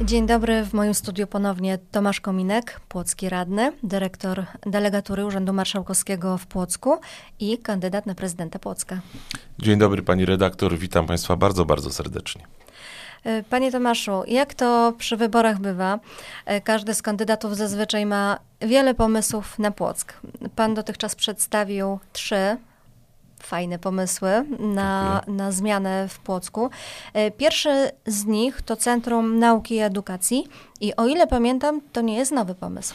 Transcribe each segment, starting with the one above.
Dzień dobry, w moim studiu ponownie Tomasz Kominek, płocki radny, dyrektor delegatury Urzędu Marszałkowskiego w Płocku i kandydat na prezydenta Płocka. Dzień dobry pani redaktor, witam państwa bardzo, bardzo serdecznie. E, panie Tomaszu, jak to przy wyborach bywa? E, każdy z kandydatów zazwyczaj ma wiele pomysłów na Płock. Pan dotychczas przedstawił trzy fajne pomysły na, na zmianę w Płocku. E, pierwszy z nich to Centrum Nauki i Edukacji i o ile pamiętam, to nie jest nowy pomysł.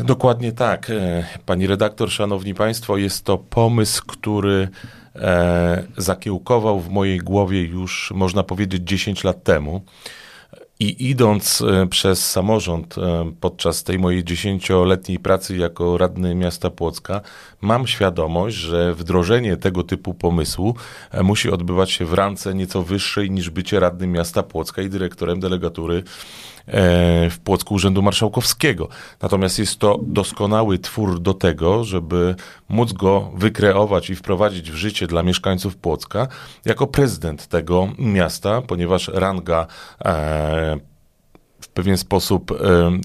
Dokładnie tak. Pani redaktor, szanowni państwo, jest to pomysł, który e, zakiełkował w mojej głowie już, można powiedzieć, 10 lat temu. I idąc e, przez samorząd e, podczas tej mojej dziesięcioletniej pracy jako radny miasta Płocka, mam świadomość, że wdrożenie tego typu pomysłu e, musi odbywać się w rance nieco wyższej niż bycie radnym miasta Płocka i dyrektorem delegatury w Płocku Urzędu Marszałkowskiego. Natomiast jest to doskonały twór do tego, żeby móc go wykreować i wprowadzić w życie dla mieszkańców Płocka jako prezydent tego miasta, ponieważ ranga w pewien sposób e,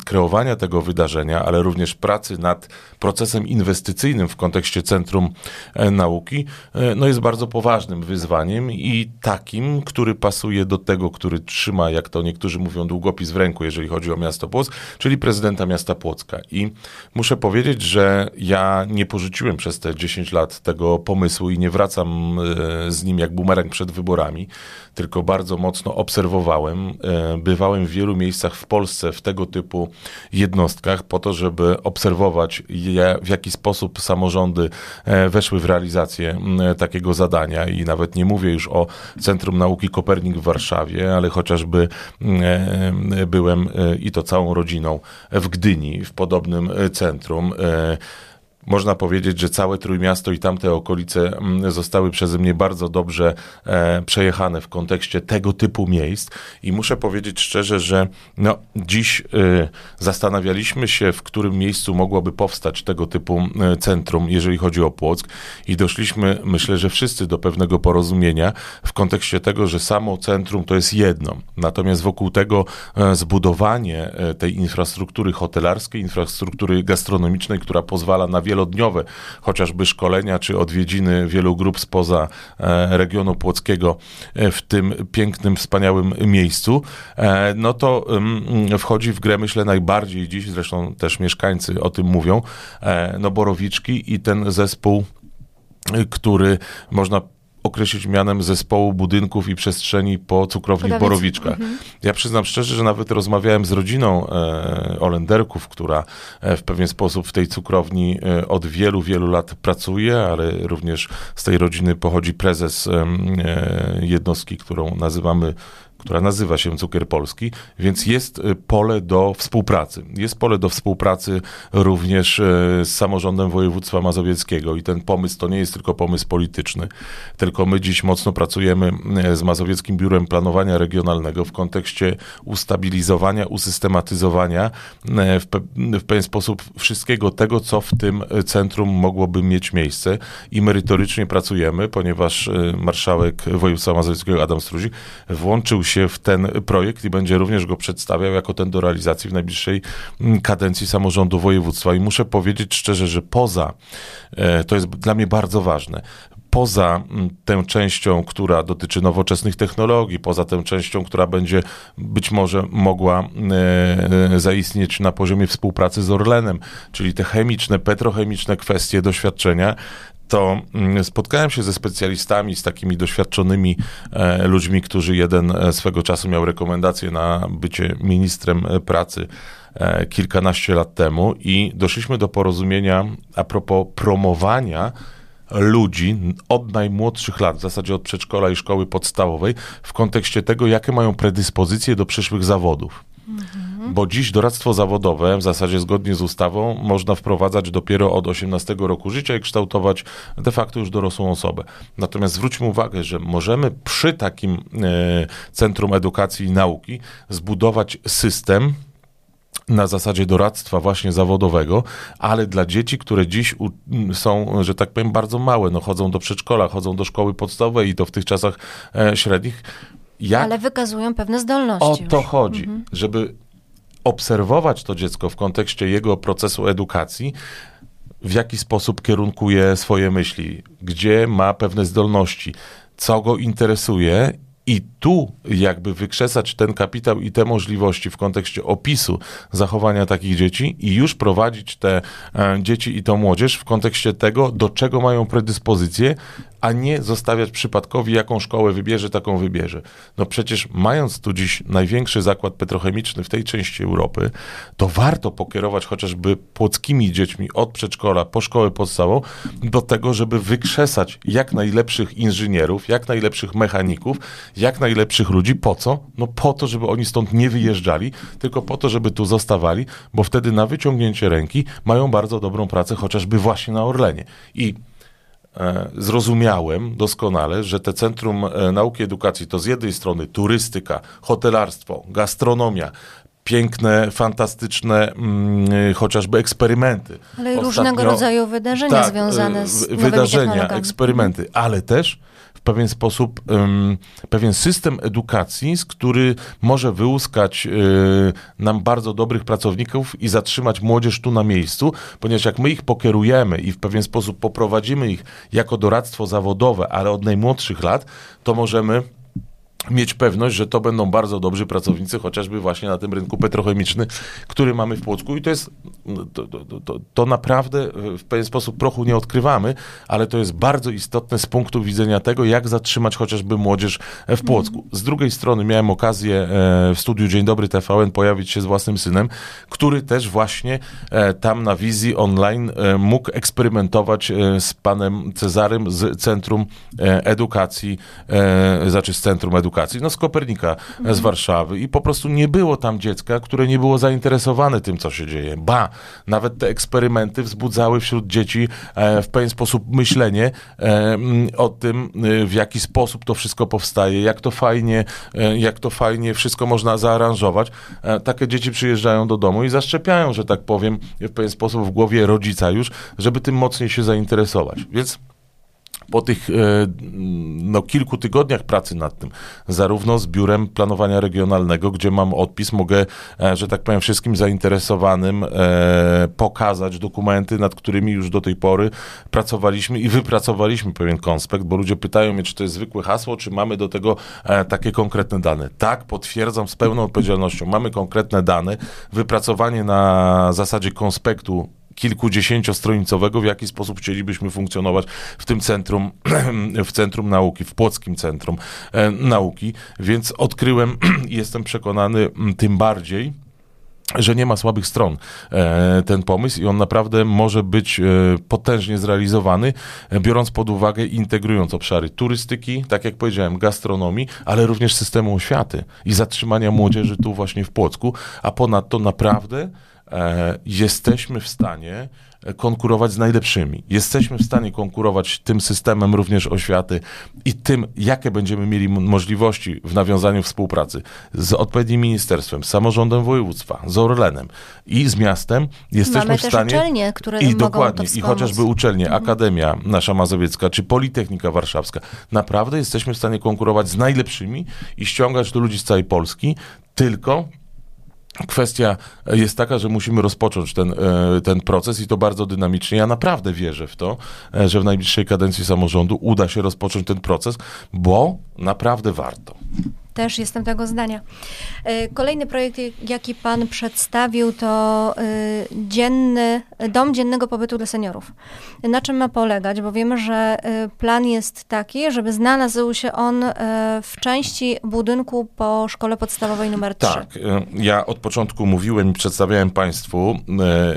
kreowania tego wydarzenia, ale również pracy nad procesem inwestycyjnym w kontekście Centrum e, Nauki, e, no jest bardzo poważnym wyzwaniem i takim, który pasuje do tego, który trzyma, jak to niektórzy mówią, długopis w ręku, jeżeli chodzi o miasto Płock, czyli prezydenta miasta Płocka. I muszę powiedzieć, że ja nie porzuciłem przez te 10 lat tego pomysłu i nie wracam z nim jak bumerang przed wyborami, tylko bardzo mocno obserwowałem. Bywałem w wielu miejscach w Polsce w tego typu jednostkach po to, żeby obserwować, je, w jaki sposób samorządy e, weszły w realizację takiego zadania. I nawet nie mówię już o Centrum Nauki Kopernik w Warszawie, ale chociażby e, byłem e, i to całą rodziną w Gdyni, w podobnym centrum można powiedzieć, że całe Trójmiasto i tamte okolice mm, zostały przeze mnie bardzo dobrze e, przejechane w kontekście tego typu miejsc. I muszę powiedzieć szczerze, że no, dziś e, zastanawialiśmy się, w którym miejscu mogłoby powstać tego typu e, centrum, jeżeli chodzi o Płock. I doszliśmy, myślę, że wszyscy do pewnego porozumienia w kontekście tego, że samo centrum to jest jedno, natomiast wokół tego e, zbudowanie e, tej infrastruktury hotelarskiej, infrastruktury gastronomicznej, która pozwala na wielodniowe, chociażby szkolenia czy odwiedziny wielu grup spoza e, regionu płockiego e, w tym pięknym, wspaniałym miejscu, e, no to wchodzi w grę, myślę, najbardziej dziś, zresztą też mieszkańcy o tym mówią, no Borowiczki i ten zespół który można określić mianem zespołu budynków i przestrzeni po cukrowni w Borowiczkach. Mhm. Ja przyznam szczerze, że nawet rozmawiałem z rodziną e, Olenderków, która e, w pewien sposób w tej cukrowni e, od wielu, wielu lat pracuje, ale również z tej rodziny pochodzi prezes e, jednostki, którą nazywamy która nazywa się Cukier Polski, więc jest y, pole do współpracy. Jest pole do współpracy również y, z samorządem województwa mazowieckiego i ten pomysł to nie jest tylko pomysł polityczny, tylko my dziś mocno pracujemy y, z Mazowieckim Biurem Planowania Regionalnego w kontekście ustabilizowania, usystematyzowania w, pe w pewien sposób wszystkiego tego, co w tym centrum mogłoby mieć miejsce i merytorycznie pracujemy, ponieważ marszałek województwa mazowieckiego Adam Struzik włączył się w ten projekt i będzie również go przedstawiał jako ten do realizacji w najbliższej mm, kadencji samorządu województwa. I muszę powiedzieć szczerze, że poza, e, to jest dla mnie bardzo ważne, poza mm, tą częścią, która dotyczy nowoczesnych technologii, poza tą częścią, która będzie być może mogła e, e, zaistnieć na poziomie współpracy z Orlenem, czyli te chemiczne, petrochemiczne kwestie, doświadczenia, to mm, spotkałem się ze specjalistami, z takimi doświadczonymi e, ludźmi, którzy jeden e, swego czasu miał rekomendację na bycie ministrem e, pracy kilkanaście lat temu i doszliśmy do porozumienia a propos promowania ludzi od najmłodszych lat, w zasadzie od przedszkola i szkoły podstawowej, w kontekście tego, jakie mają predyspozycje do przyszłych zawodów. Mhm. Bo dziś doradztwo zawodowe, w zasadzie zgodnie z ustawą, można wprowadzać dopiero od 18 roku życia i kształtować de facto już dorosłą osobę. Natomiast zwróćmy uwagę, że możemy przy takim e, Centrum Edukacji i Nauki zbudować system, na zasadzie doradztwa właśnie zawodowego, ale dla dzieci, które dziś są, że tak powiem, bardzo małe, no chodzą do przedszkola, chodzą do szkoły podstawowej i to w tych czasach e, średnich, jak... Ale wykazują pewne zdolności. O to już. chodzi, mhm. żeby obserwować to dziecko w kontekście jego procesu edukacji, w jaki sposób kierunkuje swoje myśli, gdzie ma pewne zdolności, co go interesuje i tu jakby wykrzesać ten kapitał i te możliwości w kontekście opisu zachowania takich dzieci i już prowadzić te e, dzieci i tą młodzież w kontekście tego, do czego mają predyspozycje, a nie zostawiać przypadkowi, jaką szkołę wybierze, taką wybierze. No przecież mając tu dziś największy zakład petrochemiczny w tej części Europy, to warto pokierować chociażby płockimi dziećmi od przedszkola po szkołę podstawową do tego, żeby wykrzesać jak najlepszych inżynierów, jak najlepszych mechaników, jak najlepszych ludzi. Po co? No po to, żeby oni stąd nie wyjeżdżali, tylko po to, żeby tu zostawali, bo wtedy na wyciągnięcie ręki mają bardzo dobrą pracę, chociażby właśnie na Orlenie. I zrozumiałem doskonale, że te Centrum e, Nauki i Edukacji to z jednej strony turystyka, hotelarstwo, gastronomia, piękne, fantastyczne mm, chociażby eksperymenty. Ale i różnego rodzaju wydarzenia tak, związane z wydarzenia, eksperymenty, ale też w pewien sposób um, pewien system edukacji, z który może wyłuskać y, nam bardzo dobrych pracowników i zatrzymać młodzież tu na miejscu, ponieważ jak my ich pokierujemy i w pewien sposób poprowadzimy ich jako doradztwo zawodowe, ale od najmłodszych lat, to możemy mieć pewność, że to będą bardzo dobrzy pracownicy, chociażby właśnie na tym rynku petrochemicznym, który mamy w Płocku. I to jest, to, to, to, to, naprawdę w pewien sposób prochu nie odkrywamy, ale to jest bardzo istotne z punktu widzenia tego, jak zatrzymać chociażby młodzież w Płocku. Z drugiej strony miałem okazję e, w studiu Dzień Dobry TVN pojawić się z własnym synem, który też właśnie e, tam na wizji online e, mógł eksperymentować z panem Cezarym z Centrum Edukacji, znaczy z Centrum Edukacji no z Kopernika mhm. z Warszawy i po prostu nie było tam dziecka, które nie było zainteresowane tym, co się dzieje. Ba, nawet te eksperymenty wzbudzały wśród dzieci e, w pewien sposób myślenie e, o tym, e, w jaki sposób to wszystko powstaje, jak to fajnie, jak to fajnie wszystko można zaaranżować. Takie dzieci przyjeżdżają do domu i zaszczepiają, że tak powiem, w pewien sposób w głowie rodzica już, żeby tym mocniej się zainteresować. Więc po tych e, no, kilku tygodniach pracy nad tym, zarówno z Biurem Planowania Regionalnego, gdzie mam odpis, mogę, e, że tak powiem, wszystkim zainteresowanym e, pokazać dokumenty, nad którymi już do tej pory pracowaliśmy i wypracowaliśmy pewien konspekt, bo ludzie pytają mnie, czy to jest zwykłe hasło, czy mamy do tego takie konkretne dane. Tak, potwierdzam z pełną odpowiedzialnością. Mamy konkretne dane, wypracowanie na zasadzie konspektu kilkudziesięciostronicowego, w jaki sposób chcielibyśmy funkcjonować w tym centrum, w Centrum Nauki, w Płockim Centrum e, Nauki, więc odkryłem jestem przekonany tym bardziej, że nie ma słabych stron e, ten pomysł i on naprawdę może być e, potężnie zrealizowany, biorąc pod uwagę integrując obszary turystyki, tak jak powiedziałem, gastronomii, ale również systemu oświaty i zatrzymania młodzieży tu właśnie w Płocku, a ponadto naprawdę jesteśmy w stanie konkurować z najlepszymi. Jesteśmy w stanie konkurować tym systemem również oświaty i tym, jakie będziemy mieli możliwości w nawiązaniu współpracy z odpowiednim ministerstwem, samorządem województwa, z Orlenem i z miastem. Jesteśmy Mamy w stanie. Też uczelnie, które I dokładnie, i chociażby uczelnie, mhm. Akademia nasza mazowiecka, czy Politechnika Warszawska. Naprawdę jesteśmy w stanie konkurować z najlepszymi i ściągać do ludzi z całej Polski, tylko Kwestia jest taka, że musimy rozpocząć ten, e, ten proces i to bardzo dynamicznie. Ja naprawdę wierzę w to, e, że w najbliższej kadencji samorządu uda się rozpocząć ten proces, bo naprawdę warto. Też jestem tego zdania. E, kolejny projekt, jaki Pan przedstawił, to e, dzienny, dom dziennego pobytu dla seniorów. Na czym ma polegać? Bo wiemy, że e, plan jest taki, żeby znalazł się on w części budynku po szkole podstawowej numer 3. Tak. Ja od początku mówiłem i przedstawiałem Państwu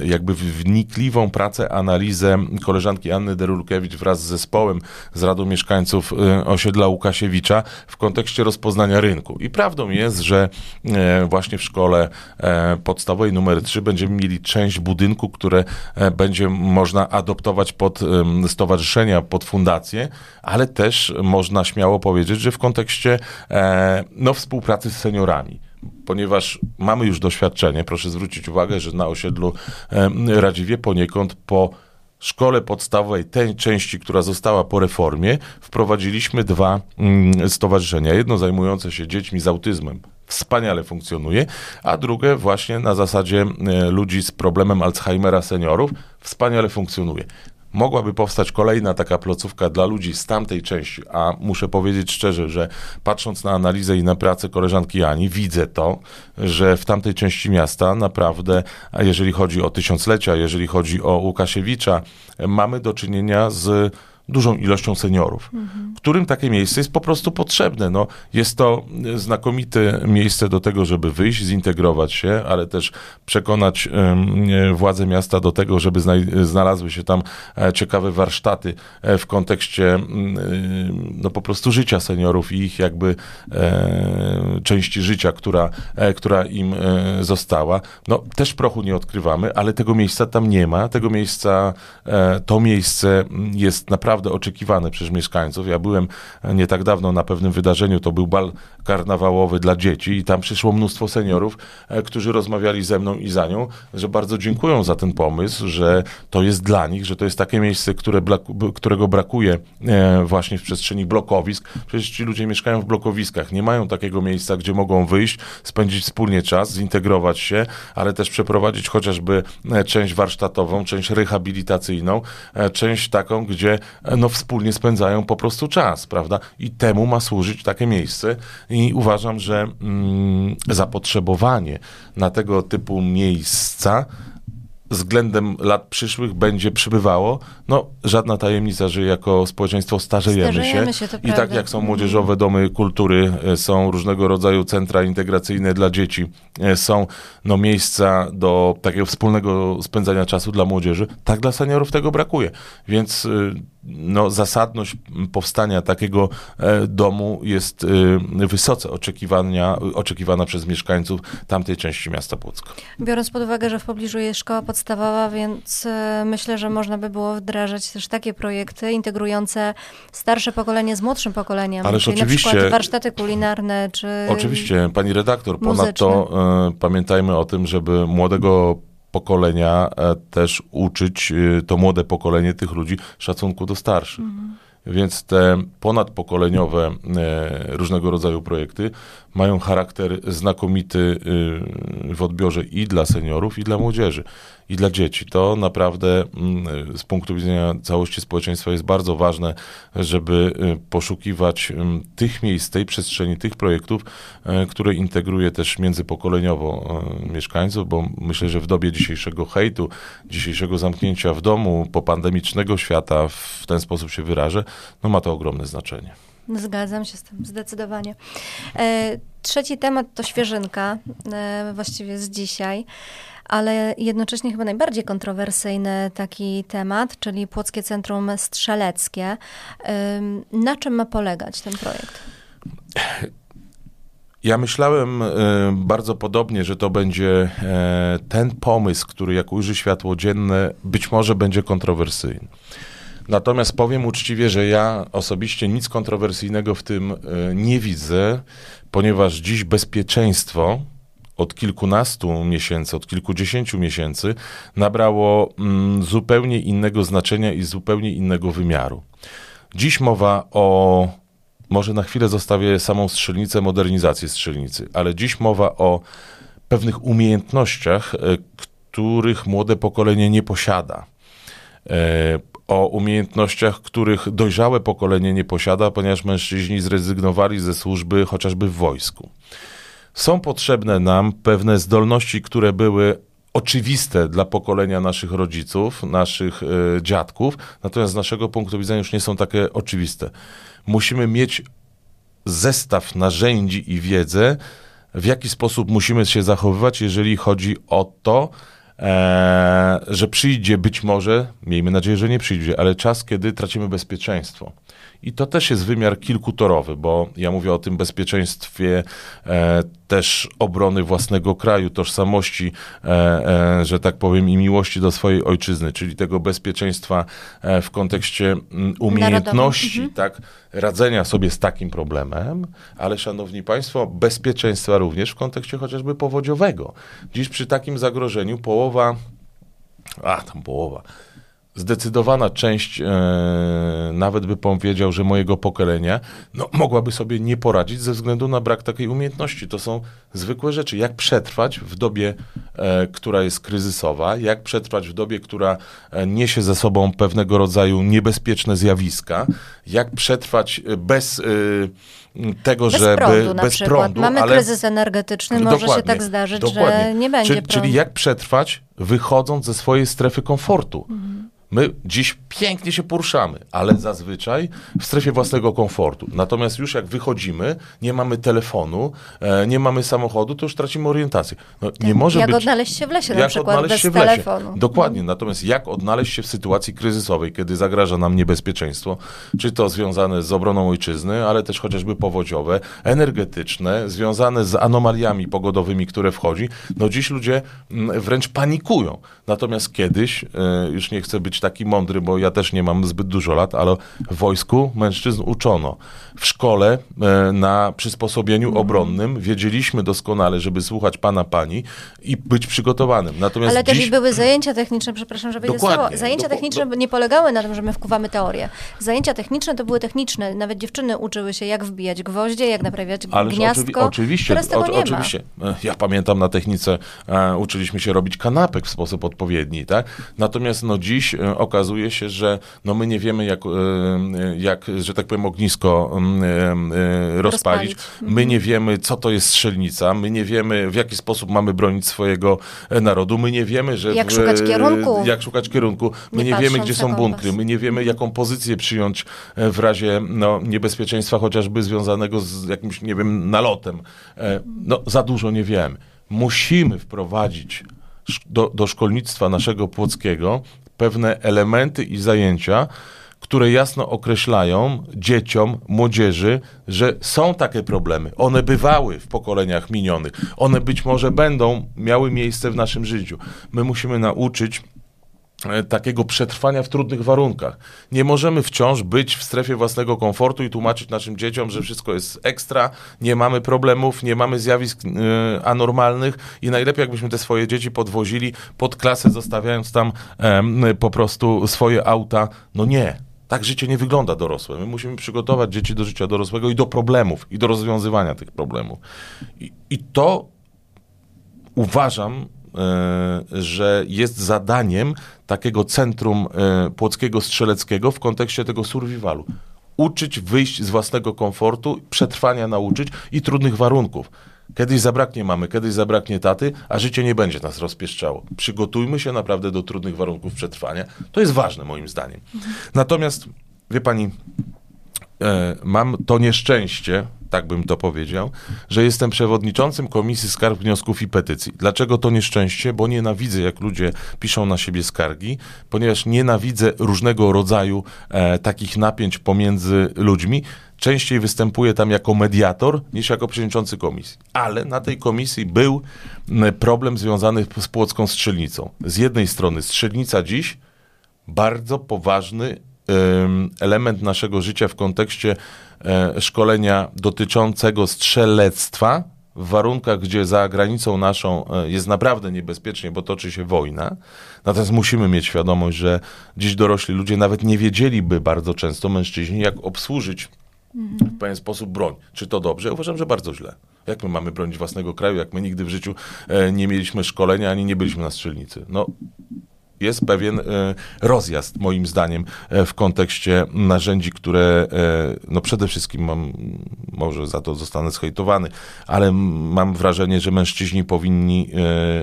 jakby wnikliwą pracę, analizę koleżanki Anny Derulkiewicz wraz z zespołem z Radą Mieszkańców osiedla Łukasiewicza w kontekście rozpoznania rynku. I prawdą jest, że e, właśnie w szkole e, podstawowej numer 3 będziemy mieli część budynku, które e, będzie można adoptować pod stowarzyszenia, pod fundacje, ale też można śmiało powiedzieć, że w kontekście no, współpracy z seniorami. Ponieważ mamy już doświadczenie, proszę zwrócić uwagę, że na osiedlu Radziwie poniekąd po szkole podstawowej, tej części, która została po reformie, wprowadziliśmy dwa mm, stowarzyszenia. Jedno zajmujące się dziećmi z autyzmem, wspaniale funkcjonuje, a drugie właśnie na zasadzie e, ludzi z problemem Alzheimera seniorów, wspaniale funkcjonuje mogłaby powstać kolejna taka placówka dla ludzi z tamtej części, a muszę powiedzieć szczerze, że patrząc na analizę i na pracę koleżanki Ani, widzę to, że w tamtej części miasta naprawdę, jeżeli chodzi o tysiąclecia, jeżeli chodzi o Łukasiewicza, mamy do czynienia z dużą ilością seniorów, mhm. którym takie miejsce jest po prostu potrzebne. No, jest to znakomite miejsce do tego, żeby wyjść, zintegrować się, ale też przekonać um, władze miasta do tego, żeby znalazły się tam e, ciekawe warsztaty e, w kontekście no, po prostu życia seniorów i ich jakby e, części życia, która, e, która im e, została. No, też prochu nie odkrywamy, ale tego miejsca tam nie ma. Tego miejsca, e, to miejsce jest naprawdę naprawdę oczekiwane przez mieszkańców. Ja byłem nie tak dawno na pewnym wydarzeniu, to był bal karnawałowy dla dzieci i tam przyszło mnóstwo seniorów, e, którzy rozmawiali ze mną i za nią, że bardzo dziękują za ten pomysł, że to jest dla nich, że to jest takie miejsce, które którego brakuje e, właśnie w przestrzeni blokowisk. Przecież ci ludzie mieszkają w blokowiskach, nie mają takiego miejsca, gdzie mogą wyjść, spędzić wspólnie czas, zintegrować się, ale też przeprowadzić chociażby e, część warsztatową, część rehabilitacyjną, część taką, gdzie no, wspólnie spędzają po prostu czas, prawda? I temu ma służyć takie miejsce. I uważam, że mm, zapotrzebowanie na tego typu miejsca względem lat przyszłych będzie przybywało. No, żadna tajemnica, że jako społeczeństwo starzejemy, starzejemy się. się I tak jak są młodzieżowe domy kultury, e, są różnego rodzaju centra integracyjne dla dzieci, e, są no, miejsca do takiego wspólnego spędzania czasu dla młodzieży, tak dla seniorów tego brakuje. Więc y, no, zasadność powstania takiego e, domu jest e, wysoce oczekiwania, oczekiwana przez mieszkańców tamtej części miasta Płocka. Biorąc pod uwagę, że w pobliżu jest szkoła podstawowa, więc e, myślę, że można by było wdrażać też takie projekty integrujące starsze pokolenie z młodszym pokoleniem. Ależ czyli oczywiście. Na przykład warsztaty kulinarne, czy Oczywiście, pani redaktor, ponadto e, pamiętajmy o tym, żeby młodego pokolenia e, też uczyć e, to młode pokolenie tych ludzi szacunku do starszych. Mhm. Więc te ponadpokoleniowe różnego rodzaju projekty mają charakter znakomity w odbiorze i dla seniorów, i dla młodzieży i dla dzieci. To naprawdę mm, z punktu widzenia całości społeczeństwa jest bardzo ważne, żeby y, poszukiwać mm, tych miejsc, tej przestrzeni, tych projektów, y, które integruje też międzypokoleniowo y, mieszkańców, bo myślę, że w dobie dzisiejszego hejtu, dzisiejszego zamknięcia w domu, popandemicznego świata, w ten sposób się wyrażę, no ma to ogromne znaczenie. Zgadzam się z tym, zdecydowanie. E, trzeci temat to świeżynka, e, właściwie z dzisiaj ale jednocześnie chyba najbardziej kontrowersyjny taki temat, czyli Płockie Centrum Strzeleckie. Na czym ma polegać ten projekt? Ja myślałem bardzo podobnie, że to będzie ten pomysł, który jak ujrzy światło dzienne, być może będzie kontrowersyjny. Natomiast powiem uczciwie, że ja osobiście nic kontrowersyjnego w tym y, nie widzę, ponieważ dziś bezpieczeństwo od kilkunastu miesięcy, od kilkudziesięciu miesięcy nabrało mm, zupełnie innego znaczenia i zupełnie innego wymiaru. Dziś mowa o, może na chwilę zostawię samą strzelnicę, modernizację strzelnicy, ale dziś mowa o pewnych umiejętnościach, e, których młode pokolenie nie posiada. O umiejętnościach, których dojrzałe pokolenie nie posiada, ponieważ mężczyźni zrezygnowali ze służby chociażby w wojsku. Są potrzebne nam pewne zdolności, które były oczywiste dla pokolenia naszych rodziców, naszych y, dziadków, natomiast z naszego punktu widzenia już nie są takie oczywiste. Musimy mieć zestaw narzędzi i wiedzę, w jaki sposób musimy się zachowywać, jeżeli chodzi o to, że przyjdzie być może, miejmy nadzieję, że nie przyjdzie, ale czas, kiedy tracimy bezpieczeństwo. I to też jest wymiar kilkutorowy, bo ja mówię o tym bezpieczeństwie e, też obrony własnego kraju, tożsamości, e, e, że tak powiem, i miłości do swojej ojczyzny, czyli tego bezpieczeństwa e, w kontekście mm, umiejętności, mhm. tak, radzenia sobie z takim problemem, ale szanowni państwo, bezpieczeństwa również w kontekście chociażby powodziowego. Dziś przy takim zagrożeniu połowa, a tam połowa, zdecydowana część, e, nawet by powiedział, że mojego pokolenia, no, mogłaby sobie nie poradzić ze względu na brak takiej umiejętności. To są zwykłe rzeczy. Jak przetrwać w dobie, e, która jest kryzysowa, jak przetrwać w dobie, która e, niesie ze sobą pewnego rodzaju niebezpieczne zjawiska, jak przetrwać e, bez e, tego, Bez żeby prądu na bez przykład. prądu, Mamy ale kryzys energetyczny, może się tak zdarzyć, że dokładnie. nie będzie czyli, prądu. czyli jak przetrwać, wychodząc ze swojej strefy komfortu. Mhm. My dziś pięknie się poruszamy, ale zazwyczaj w strefie własnego komfortu. Natomiast już jak wychodzimy, nie mamy telefonu, e, nie mamy samochodu, to już tracimy orientację. No, nie może jak być, odnaleźć się w lesie na jak przykład odnaleźć bez się w lesie. telefonu. Dokładnie. Natomiast jak odnaleźć się w sytuacji kryzysowej, kiedy zagraża nam niebezpieczeństwo, czy to związane z obroną ojczyzny, ale też chociażby powodziowe, energetyczne, związane z anomaliami pogodowymi, które wchodzi. No dziś ludzie mm, wręcz panikują. Natomiast kiedyś, e, już nie chcę być taki mądry, bo ja też nie mam zbyt dużo lat, ale w wojsku mężczyzn uczono. W szkole e, na przysposobieniu obronnym wiedzieliśmy doskonale, żeby słuchać pana, pani i być przygotowanym. Natomiast Ale też dziś... i były zajęcia techniczne, przepraszam, że wejdę Dokładnie. słowo. Zajęcia Do- techniczne nie polegały na tym, że my wkuwamy teorię. Zajęcia techniczne to były techniczne. Nawet dziewczyny uczyły się, jak wbijać gwoździe, jak naprawiać Ależ gniazdko. oczywi- oczywiście, Teraz tego o, nie ma. oczywiście. E, Ja pamiętam na technice e, uczyliśmy się robić kanapek w sposób odpowiedni, tak? Natomiast no dziś e, okazuje się, że no my nie wiemy jak, e, jak że tak powiem ognisko mm, e, e, rozpalić. Rozpalić. My nie wiemy co to jest strzelnica, my nie wiemy w jaki sposób mamy bronić swojego e, narodu, my nie wiemy, że Jak w- szukać kierunku. jak szukać kierunku, my Nie nie, wiemy gdzie są bunkry, my nie wiemy jaką pozycję przyjąć e, w razie no, niebezpieczeństwa chociażby związanego z jakimś, nie wiem, nalotem. E, No, za dużo nie wiemy. Musimy wprowadzić do, do szkolnictwa naszego płockiego pewne elementy i zajęcia, które jasno określają dzieciom, młodzieży, że są takie problemy. One bywały w pokoleniach minionych. One być może będą miały miejsce w naszym życiu. My musimy nauczyć takiego przetrwania w trudnych warunkach. Nie możemy wciąż być w strefie własnego komfortu i tłumaczyć naszym dzieciom, że wszystko jest ekstra, nie mamy problemów, nie mamy zjawisk e, anormalnych i najlepiej jakbyśmy te swoje dzieci podwozili pod klasę, zostawiając tam po prostu swoje auta. No nie. Tak życie nie wygląda dorosłe. My musimy przygotować dzieci do życia dorosłego i do problemów, i do rozwiązywania tych problemów. I, i to uważam, e, że jest zadaniem takiego centrum e, płockiego strzeleckiego w kontekście tego survivalu. Uczyć wyjść z własnego komfortu, przetrwania nauczyć i trudnych warunków. Kiedyś zabraknie mamy, kiedyś zabraknie taty, a życie nie będzie nas rozpieszczało. Przygotujmy się naprawdę do trudnych warunków przetrwania. To jest ważne moim zdaniem. Natomiast, wie pani, e, mam to nieszczęście, tak bym to powiedział, że jestem przewodniczącym Komisji Skarg, Wniosków i Petycji. Dlaczego to nieszczęście? Bo nienawidzę, jak ludzie piszą na siebie skargi, ponieważ nienawidzę różnego rodzaju e, takich napięć pomiędzy ludźmi. Częściej występuję tam jako mediator niż jako przewodniczący komisji. Ale na tej komisji był problem związany z płocką strzelnicą. Z jednej strony strzelnica dziś bardzo poważny element naszego życia w kontekście e, szkolenia dotyczącego strzelectwa w warunkach, gdzie za granicą naszą e, jest naprawdę niebezpiecznie, bo toczy się wojna. Natomiast musimy mieć świadomość, że dziś dorośli ludzie nawet nie wiedzieliby bardzo często, mężczyźni, jak obsłużyć w pewien sposób broń. Czy to dobrze? Uważam, że bardzo źle. Jak my mamy bronić własnego kraju, jak my nigdy w życiu e, nie mieliśmy szkolenia, ani nie byliśmy na strzelnicy? No, jest pewien e, rozjazd, moim zdaniem, e, w kontekście narzędzi, które e, no przede wszystkim mam, może za to zostanę zhejtowany, ale mam wrażenie, że mężczyźni powinni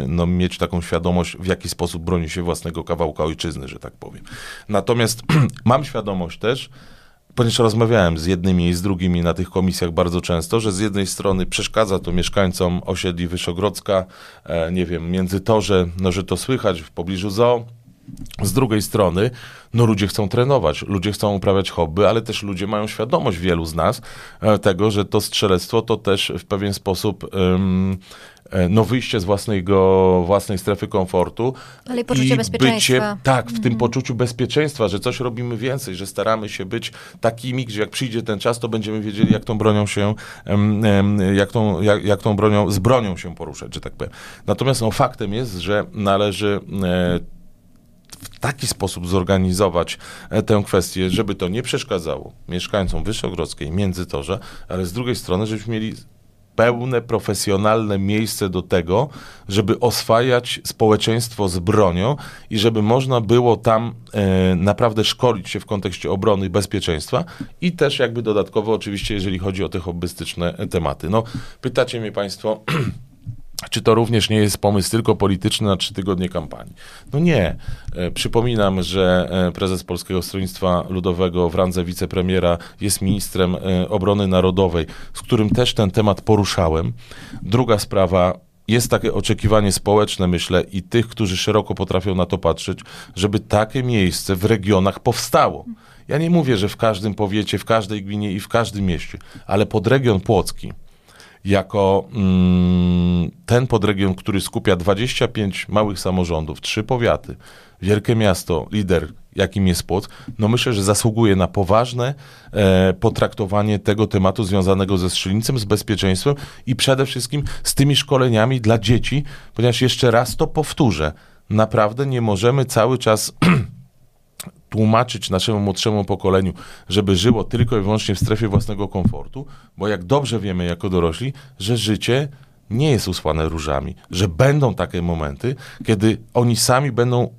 no, mieć taką świadomość, w jaki sposób broni się własnego kawałka ojczyzny, że tak powiem. Natomiast mam świadomość też, ponieważ rozmawiałem z jednymi i z drugimi na tych komisjach bardzo często, że z jednej strony przeszkadza to mieszkańcom osiedli Wyszogrodzka, e, nie wiem, Międzytorze, no że to słychać w pobliżu zoo. Z drugiej strony, no ludzie chcą trenować, ludzie chcą uprawiać hobby, ale też ludzie mają świadomość, wielu z nas, e, tego, że to strzelectwo to też w pewien sposób e, no wyjście z własnego, własnej strefy komfortu. Ale i poczucie bezpieczeństwa. Bycie, tak, w tym poczuciu bezpieczeństwa, że coś robimy więcej, że staramy się być takimi, gdzie jak przyjdzie ten czas, to będziemy wiedzieli, jak tą bronią się, jak tą, jak, jak tą bronią, z bronią się poruszać, że tak powiem. Natomiast no, faktem jest, że należy e, w taki sposób zorganizować e, tę kwestię, żeby to nie przeszkadzało mieszkańcom Wyszogrodzkiej, Międzytorza, ale z drugiej strony, żebyśmy mieli pełne, profesjonalne miejsce do tego, żeby oswajać społeczeństwo z bronią i żeby można było tam e, naprawdę szkolić się w kontekście obrony i bezpieczeństwa i też jakby dodatkowo oczywiście, jeżeli chodzi o te hobbystyczne tematy. No, pytacie mnie Państwo, czy to również nie jest pomysł tylko polityczny na trzy tygodnie kampanii? No nie. E, przypominam, że e, prezes Polskiego Stronnictwa Ludowego w randze wicepremiera jest ministrem e, obrony narodowej, z którym też ten temat poruszałem. Druga sprawa, jest takie oczekiwanie społeczne, myślę, i tych, którzy szeroko potrafią na to patrzeć, żeby takie miejsce w regionach powstało. Ja nie mówię, że w każdym powiecie, w każdej gminie i w każdym mieście, ale podregion płocki, jako mm, ten podregion, który skupia 25 małych samorządów, trzy powiaty, wielkie miasto, lider, jakim jest Płock, no myślę, że zasługuje na poważne e, potraktowanie tego tematu związanego ze strzelnicem, z bezpieczeństwem i przede wszystkim z tymi szkoleniami dla dzieci, ponieważ jeszcze raz to powtórzę, naprawdę nie możemy cały czas tłumaczyć naszemu młodszemu pokoleniu, żeby żyło tylko i wyłącznie w strefie własnego komfortu, bo jak dobrze wiemy jako dorośli, że życie nie jest usłane różami, że będą takie momenty, kiedy oni sami będą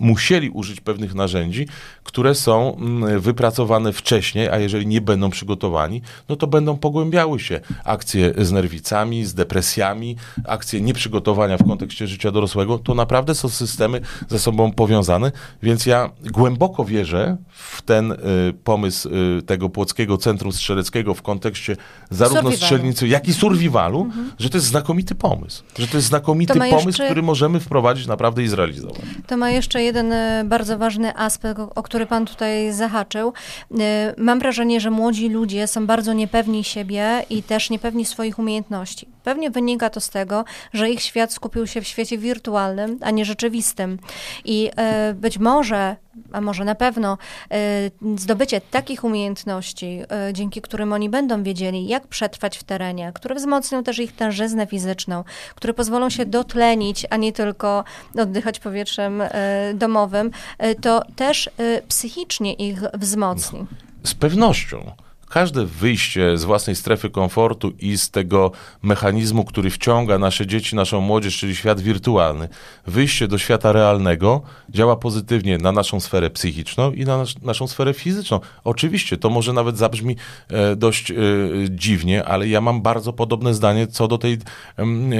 musieli użyć pewnych narzędzi, które są mm, wypracowane wcześniej, a jeżeli nie będą przygotowani, no to będą pogłębiały się akcje z nerwicami, z depresjami, akcje nieprzygotowania w kontekście życia dorosłego. To naprawdę są systemy ze sobą powiązane, więc ja głęboko wierzę w ten y, pomysł y, tego Płockiego Centrum Strzeleckiego w kontekście zarówno Survivalu. strzelnicy, jak i survivalu, mhm. że to jest znakomity pomysł. Że to jest znakomity To pomysł, jeszcze- który możemy wprowadzić naprawdę i zrealizować. To ma jeszcze jeden e, bardzo ważny aspekt, o, który Pan tutaj zahaczył. E, Mam wrażenie, że młodzi ludzie są bardzo niepewni siebie i też niepewni swoich umiejętności. Pewnie wynika to z tego, że ich świat skupił się w świecie wirtualnym, a nie rzeczywistym. I e, być może, a może na pewno, e, zdobycie takich umiejętności, e, dzięki którym oni będą wiedzieli, jak przetrwać w terenie, które wzmocnią też ich tężyznę fizyczną, które pozwolą się dotlenić, a nie tylko oddychać powietrzem domowym, to też psychicznie ich wzmocni. Z pewnością. Każde wyjście z własnej strefy komfortu i z tego mechanizmu, który wciąga nasze dzieci, naszą młodzież, czyli świat wirtualny, wyjście do świata realnego działa pozytywnie na naszą sferę psychiczną i na nas, naszą sferę fizyczną. Oczywiście, to może nawet zabrzmi e, dość e, dziwnie, ale ja mam bardzo podobne zdanie co do, tej, em,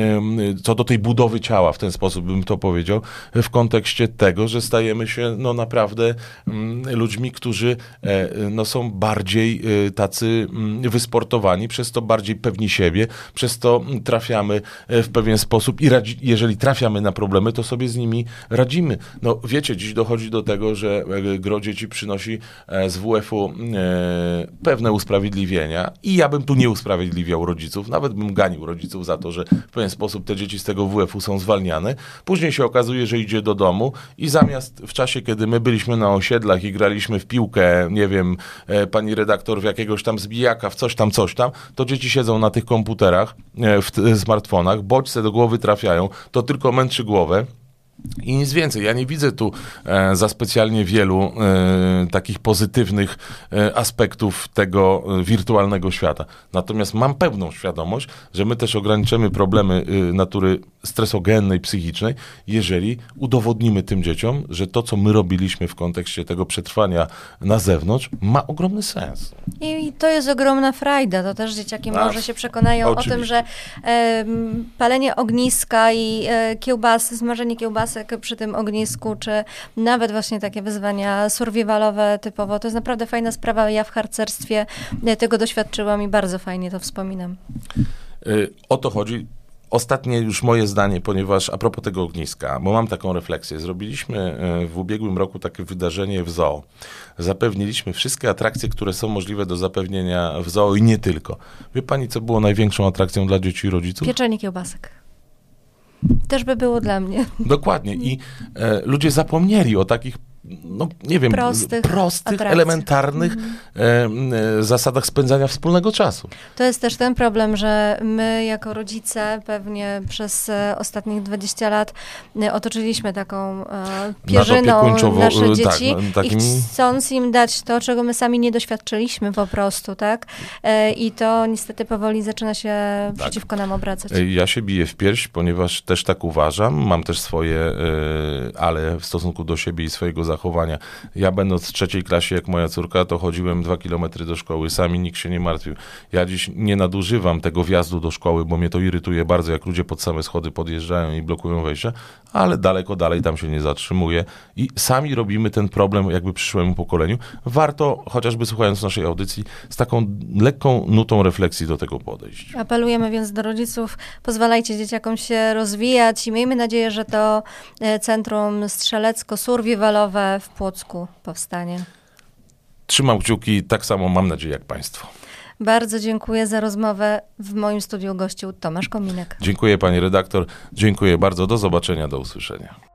co do tej budowy ciała, w ten sposób bym to powiedział, w kontekście tego, że stajemy się no naprawdę mm, ludźmi, którzy e, no, są bardziej e, tacy mm, wysportowani, przez to bardziej pewni siebie, przez to mm, trafiamy e, w pewien sposób i radzi, jeżeli trafiamy na problemy, to sobie z nimi radzimy. No wiecie, dziś dochodzi do tego, że e, gro dzieci przynosi e, z WF-u pewne usprawiedliwienia i ja bym tu nie usprawiedliwiał rodziców, nawet bym ganił rodziców za to, że w pewien sposób te dzieci z tego WF-u są zwalniane. Później się okazuje, że idzie do domu i zamiast w czasie, kiedy my byliśmy na osiedlach i graliśmy w piłkę, nie wiem, pani redaktor w jakiegoś tam zbijaka, w coś tam, coś tam, to dzieci siedzą na tych komputerach, e, w smartfonach, bodźce do głowy trafiają, to tylko męczy głowę. I nic więcej. Ja nie widzę tu e, za specjalnie wielu e, takich pozytywnych e, aspektów tego e, wirtualnego świata. Natomiast mam pełną świadomość, że my też ograniczymy problemy e, natury stresogennej, psychicznej, jeżeli udowodnimy tym dzieciom, że to, co my robiliśmy w kontekście tego przetrwania na zewnątrz, ma ogromny sens. I to jest ogromna frajda. To też dzieciaki A, może się przekonają o oczywiście. tym, że em, palenie ogniska i e, kiełbasy, smażenie kiełbasek przy tym ognisku, czy nawet właśnie takie wyzwania survivalowe typowo, to jest naprawdę fajna sprawa. Ja w harcerstwie e, tego doświadczyłam i bardzo fajnie to wspominam. Y, O to chodzi. Ostatnie już moje zdanie, ponieważ a propos tego ogniska, bo mam taką refleksję. Zrobiliśmy y, w ubiegłym roku takie wydarzenie w zoo. Zapewniliśmy wszystkie atrakcje, które są możliwe do zapewnienia w zoo i nie tylko. Wie pani, co było największą atrakcją dla dzieci i rodziców? Pieczenie kiełbasek. Też by było dla mnie. Dokładnie. I e, ludzie zapomnieli o takich no nie wiem, Prostych prostych atrakcji. elementarnych e, e, zasadach spędzania wspólnego czasu. To jest też ten problem, że my jako rodzice pewnie przez e, ostatnich 20 lat otoczyliśmy taką pierzyną nasze tak, dzieci no, takimi- i chcąc im dać to, czego my sami nie doświadczyliśmy po prostu, tak? I to niestety powoli zaczyna się Tak. przeciwko nam obracać. Ja się biję w pierś, ponieważ też tak uważam. Mam też swoje, ale w stosunku do siebie i swojego zachowania. Ja będąc w trzeciej klasie, jak moja córka, to chodziłem dwa kilometry do szkoły. Sami nikt się nie martwił. Ja dziś nie nadużywam tego wjazdu do szkoły, bo mnie to irytuje bardzo, jak ludzie pod same schody podjeżdżają i blokują wejścia, ale daleko dalej tam się nie zatrzymuję. I sami robimy ten problem jakby przyszłemu pokoleniu. Warto, chociażby słuchając naszej audycji, z taką lekką nutą refleksji do tego podejść. Apelujemy więc do rodziców, pozwalajcie dzieciakom się rozwijać i miejmy nadzieję, że to e, centrum strzelecko-survivalowe w Płocku powstanie. Trzymam kciuki, tak samo mam nadzieję jak Państwo. Bardzo dziękuję za rozmowę. W moim studiu gościł Tomasz Kominek. Dziękuję Pani redaktor, dziękuję bardzo, do zobaczenia, do usłyszenia.